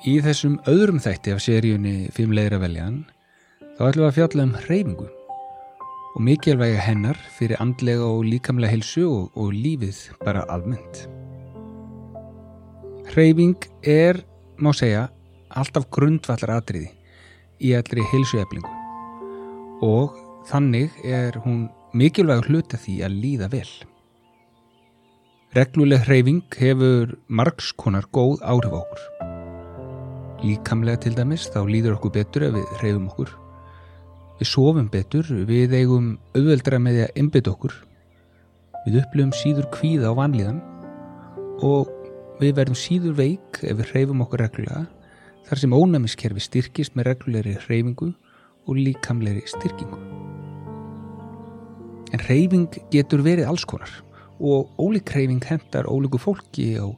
Í þessum öðrum þætti af seríunni Fimm leiðir að veljan þá ætlum við að fjalla um hreyfingu og mikilvæga hennar fyrir andlega og líkamlega helsu og, og lífið bara almennt. Hreyfing er, má segja, alltaf grundvallar atriði í allri helsueflingu og þannig er hún mikilvæg hluta því að líða vel. Regluleg hreyfing hefur margskonar góð áhrif á okkur. Líkamlega til dæmis þá líður okkur betur ef við hreyfum okkur. Við sofum betur, við eigum auðveldra með því að einbytta okkur. Við upplifum síður kvíða á vanlíðan og við verðum síður veik ef við hreyfum okkur reglulega þar sem ónæmiskerfi styrkist með reglulegri hreyfingu og líkamlegri styrkingu. En hreyfing getur verið alls konar og ólík hreyfing hendar ólíku fólki á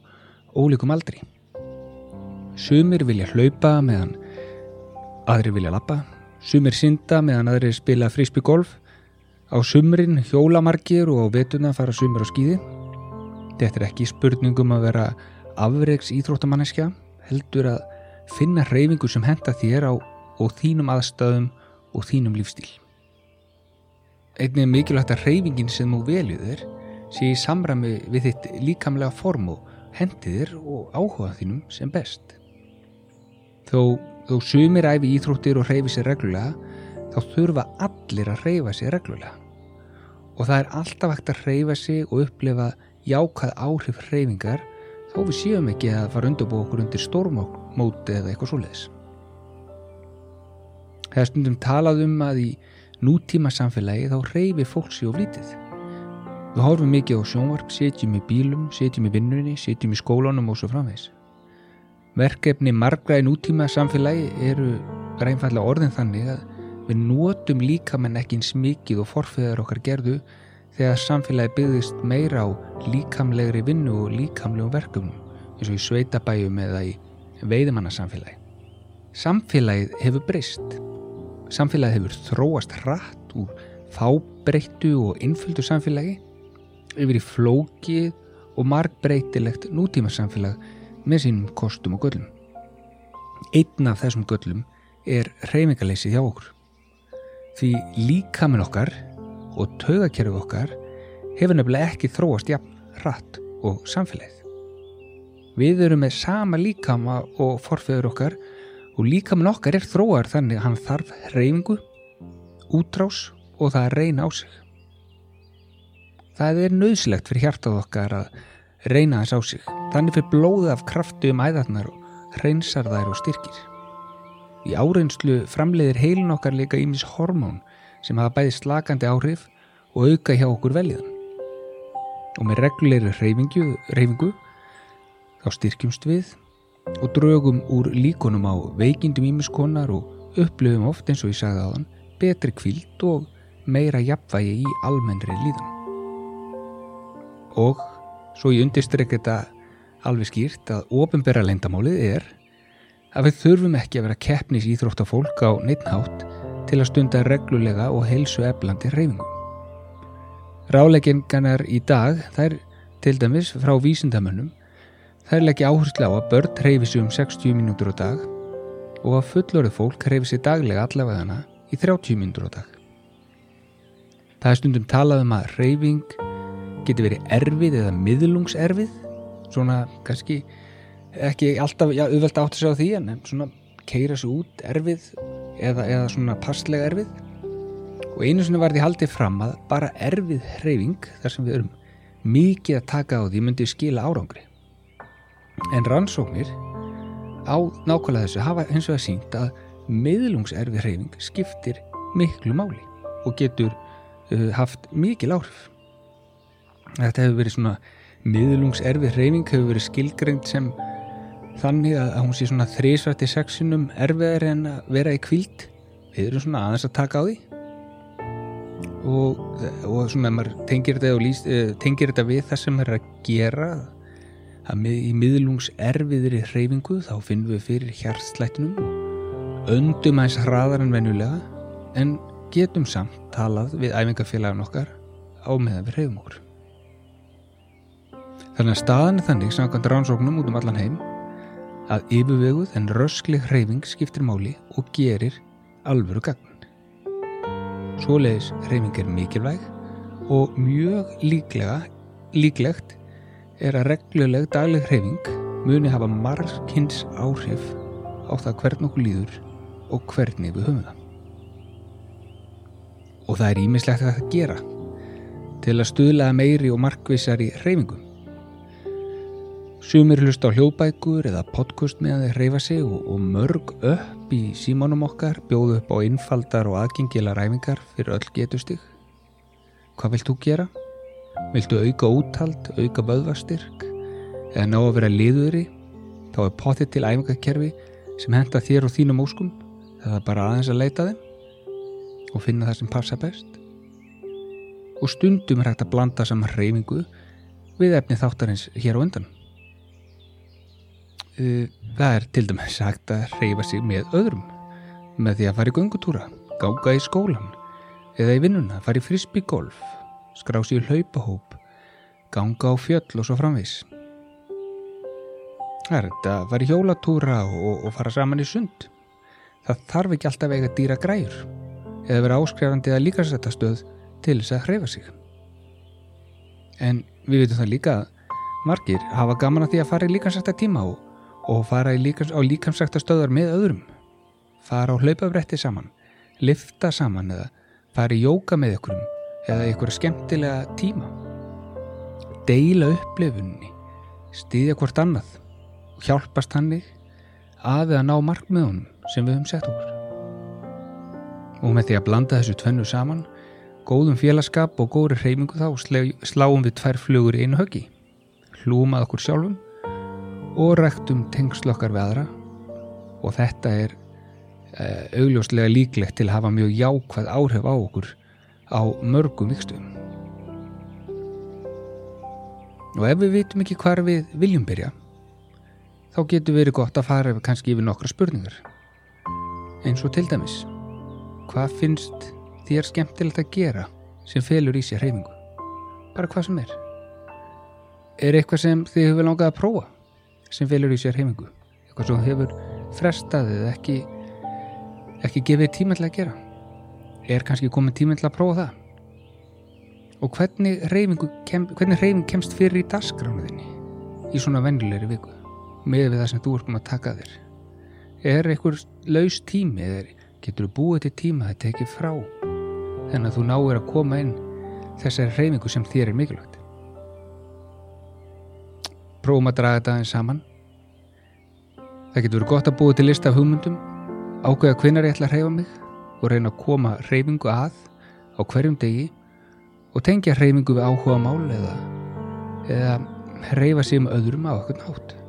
ólíkum aldri. Sumir vilja hlaupa meðan aðri vilja lappa, sumir synda meðan aðri spila frísbygolf, á sumrin hjólamarkir og á vetuna fara sumir á skýði. Þetta er ekki spurningum að vera afreiks íþróttamanneskja, heldur að finna hreyfingu sem henda þér á og þínum aðstæðum og þínum lífstíl. Einnig er mikilvægt að hreyfingin sem þú veljuð er sé í samræmi við þitt líkamlega form og hendiðir og áhuga þínum sem best. Þó, þó sumir æfi íþróttir og hreyfi sér reglulega, þá þurfa allir að hreyfa sér reglulega. Og það er alltaf hægt að hreyfa sig og upplefa jákað áhrif hreyfingar þó við séum ekki að fara undirbú okkur undir stórmóti eða eitthvað svoleiðis. Þegar stundum talað um að í nútíma samfélagi þá hreyfi fólksi og flítið. Við horfum mikið á sjónvarp, setjum í bílum, setjum í vinnunni, setjum í skólanum og svo framvegs. Verkefni margra í nútíma samfélagi eru reynfallega orðin þannig að við nótum líkamenn ekki eins mikið og forfiðar okkar gerðu þegar samfélagi byggðist meira á líkamlegri vinnu og líkamlegum verkefnum eins og í sveitabæjum eða í veiðmannarsamfélagi. Samfélagið hefur breyst samfélagið hefur þróast hratt úr fábreyttu og innfylgdu samfélagi yfir í flókið og margbreytilegt nútíma samfélag með sínum kostum og göllum. Einn af þessum göllum er reymingaleysi hjá okkur. Því líka með okkar og taugakerfið okkar hefur nefnilega ekki þróast jafn hratt og samfélagið. Við erum með sama líkama og forfeður okkar og líka með nokkar er þróar þannig að hann þarf reyfingu, útrás og það að reyna á sig. Það er nöðsilegt fyrir hjartað okkar að reyna þess á sig. Þannig fyrir blóðið af kraftu um æðarnar og reynsar þær og styrkir. Í áreynslu framleiðir heilin okkar líka ímis hormón sem hafa bæði slakandi áhrif og auka hjá okkur veljiðan. Og með reguleyri reyfingu þá styrkjumst við og draugum úr líkunum á veikindum ímiskonar og upplöfum oft eins og ég sagði þann betri kvilt og meira jafnvægi í almennri líðan. Og svo ég undirstrykk þetta alveg skýrt að ofinbæra leindamálið er að við þurfum ekki að vera keppnis íþróttafólk á neittnátt til að stunda reglulega og heilsu eflandi reyfingu. Rálegginganar í dag þær til dæmis frá vísindamönnum Þær leggja áherslu á að börn hreyfi sig um 60 mínútur á dag og að fullorðið fólk hreyfi sig daglega allavegana í 30 mínútur á dag. Það er stundum talað um að hreyfing getur verið erfið eða miðlungserfið, svona kannski ekki alltaf ja, auðvelt átt að segja á því en svona keira sig út erfið eða, eða svona passlega erfið og einu svona var því haldið fram að bara erfið hreyfing þar sem við erum mikið að taka á því myndi skila árangri. En rannsóknir á nákvæmlega þessu hafa eins og að sínt að miðlungserfi hreyfing skiptir miklu máli og getur uh, haft mikil áhrif. Þetta hefur verið svona miðlungserfi hreyfing hefur verið skilgreint sem þannig að hún sé svona þrísvætti sexunum erfiðar en að vera í kvíld. Við erum svona aðeins að taka á því og, og svona ef maður tengir þetta, lýst, uh, tengir þetta við það sem er að gera að í miðlungserfiðri hreyfingu þá finnum við fyrir hjartslættinum öndum aðeins hraðar en venjulega en getum samt talað við æfingafélagin okkar á meðan við hreyfum okkur. Þannig að staðan er þannig samkvæmt rannsóknum út um allan heim að yfirveguð en röskleg hreyfing skiptir máli og gerir alvöru gagn. Svoleiðis hreyfing er mikilvæg og mjög líklega, líklegt er að regluleg dagleg hreyfing muni hafa margkynns áhrif á það hvern okkur líður og hvernig við höfum það. Og það er ímislegt að gera til að stuðla meiri og markvísari hreyfingu. Sumir hlusta á hljóðbækur eða podcast meðan þeir hreyfa sig og, og mörg upp í símanum okkar bjóðu upp á innfaldar og aðgengilar ræfingar fyrir öll getustig. Hvað vilt þú gera? Viltu auka úthald, auka vöðvastyrk eða ná að vera liðuri? Þá er potið til æfingakerfi sem henda þér og þínum óskum er bara aðeins að leita þeim og finna það sem passa best og stundum er hægt að blanda saman hreyfingu við efni þáttarins hér á undan það er til dæmis hægt að hreyfa sig með öðrum. Með því að fara í göngutúra gága í skólan eða í vinnuna, fara í frisbygolf skrá sér hlaupahóp ganga á fjöll og svo framvis það er þetta að fara í hjólatúra og, og fara saman í sund. Það þarf ekki alltaf eiga dýra græur eða vera áskrifandi að líka setja stöð til þess að hreyfa sig. En við veitum það líka að margir hafa gaman að því að fara í líkansækta tíma og, og fara líkans, á líkansækta stöðar með öðrum. Fara á hlaupabretti saman lifta saman eða fara í jóka með ykkurum eða ykkur skemmtilega tíma. Deila upplifunni stýðja hvort annað og hjálpast hannig að við að ná markmiðunum sem við höfum sett okkur. Og með því að blanda þessu tvennu saman, góðum félagskap og góðri hreymingu þá sláum við tvær flugur í einu höggi, hlúum að okkur sjálfum og rektum tengslokkar við aðra og þetta er uh, augljóslega líklegt til að hafa mjög jákvæð áhrif á okkur á mörgum vikstum. Og ef við vitum ekki hvar við viljum byrja, þá getur verið gott að fara kannski yfir nokkra spurningar. Eins og til dæmis, hvað finnst þér skemmtilegt að gera sem felur í sér hreyfingu? Bara hvað sem er. Er eitthvað sem þið hefur langað að prófa sem felur í sér hreyfingu? Eitthvað sem hefur frestaðið ekki, ekki gefið tíma til að gera? Er kannski komið tíma til að prófa það? Og hvernig hreyfingu kem, hvernig hreyfing kemst fyrir í dasgránuðinni í svona vennilegri viku? með við það sem þú ert búin að taka þér er einhver laus tími eða getur þú búið til tíma að tekið frá þannig að þú náir að koma inn þessari reyfingu sem þér er mikilvægt prófum að draga þetta aðeins saman það getur verið gott að búið til lista af hugmyndum ákveða hvinnar ég ætla að reyfa mig og reyna að koma reyfingu að á hverjum degi og tengja reyfingu við áhuga mál eða, eða reyfa sig um öðrum á okkur nátt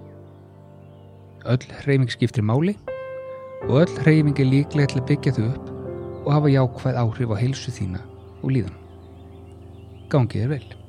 Öll hreyfing skiptir máli og öll hreyfing er líklega til að byggja þau upp og hafa jákvæð áhrif á heilsu þína og líðan. Gangið er vel.